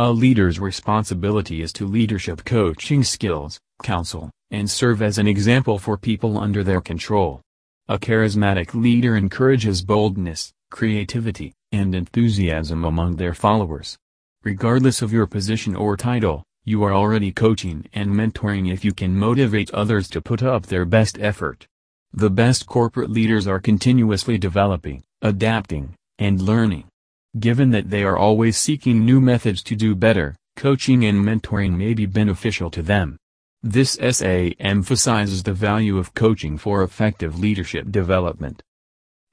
A leader's responsibility is to leadership coaching skills, counsel, and serve as an example for people under their control. A charismatic leader encourages boldness, creativity, and enthusiasm among their followers. Regardless of your position or title, you are already coaching and mentoring if you can motivate others to put up their best effort. The best corporate leaders are continuously developing, adapting, and learning. Given that they are always seeking new methods to do better, coaching and mentoring may be beneficial to them. This essay emphasizes the value of coaching for effective leadership development.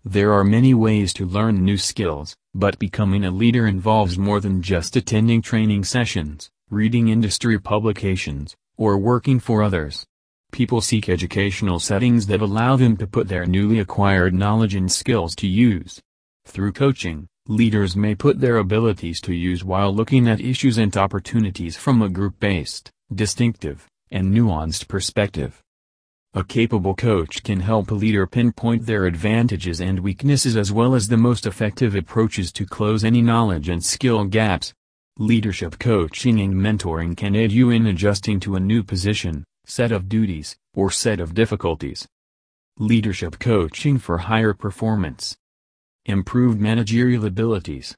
There are many ways to learn new skills, but becoming a leader involves more than just attending training sessions reading industry publications, or working for others. People seek educational settings that allow them to put their newly acquired knowledge and skills to use. Through coaching, leaders may put their abilities to use while looking at issues and opportunities from a group-based, distinctive, and nuanced perspective. A capable coach can help a leader pinpoint their advantages and weaknesses as well as the most effective approaches to close any knowledge and skill gaps. Leadership coaching and mentoring can aid you in adjusting to a new position, set of duties, or set of difficulties. Leadership coaching for higher performance. Improved managerial abilities.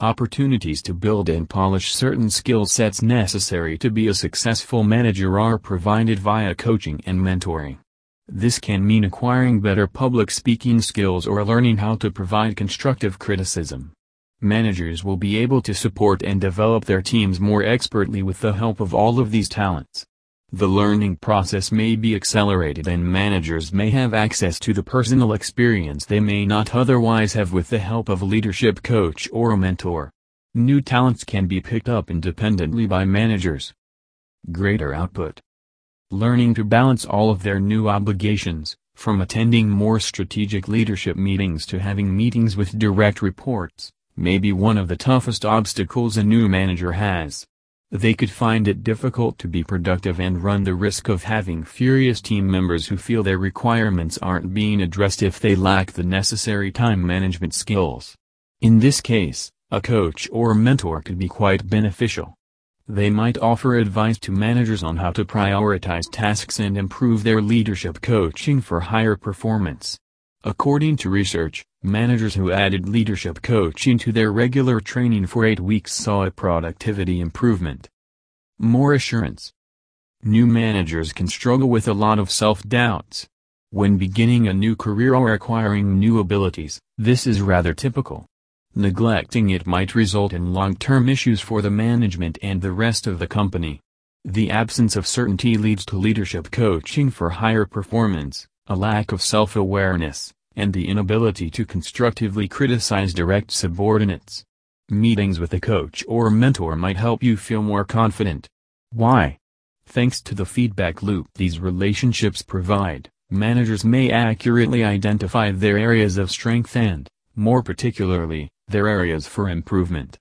Opportunities to build and polish certain skill sets necessary to be a successful manager are provided via coaching and mentoring. This can mean acquiring better public speaking skills or learning how to provide constructive criticism. Managers will be able to support and develop their teams more expertly with the help of all of these talents. The learning process may be accelerated and managers may have access to the personal experience they may not otherwise have with the help of a leadership coach or a mentor. New talents can be picked up independently by managers. Greater output. Learning to balance all of their new obligations, from attending more strategic leadership meetings to having meetings with direct reports may be one of the toughest obstacles a new manager has. They could find it difficult to be productive and run the risk of having furious team members who feel their requirements aren't being addressed if they lack the necessary time management skills. In this case, a coach or mentor could be quite beneficial. They might offer advice to managers on how to prioritize tasks and improve their leadership coaching for higher performance. According to research, managers who added leadership coaching to their regular training for eight weeks saw a productivity improvement. More assurance. New managers can struggle with a lot of self-doubts. When beginning a new career or acquiring new abilities, this is rather typical. Neglecting it might result in long-term issues for the management and the rest of the company. The absence of certainty leads to leadership coaching for higher performance a lack of self-awareness, and the inability to constructively criticize direct subordinates. Meetings with a coach or mentor might help you feel more confident. Why? Thanks to the feedback loop these relationships provide, managers may accurately identify their areas of strength and, more particularly, their areas for improvement.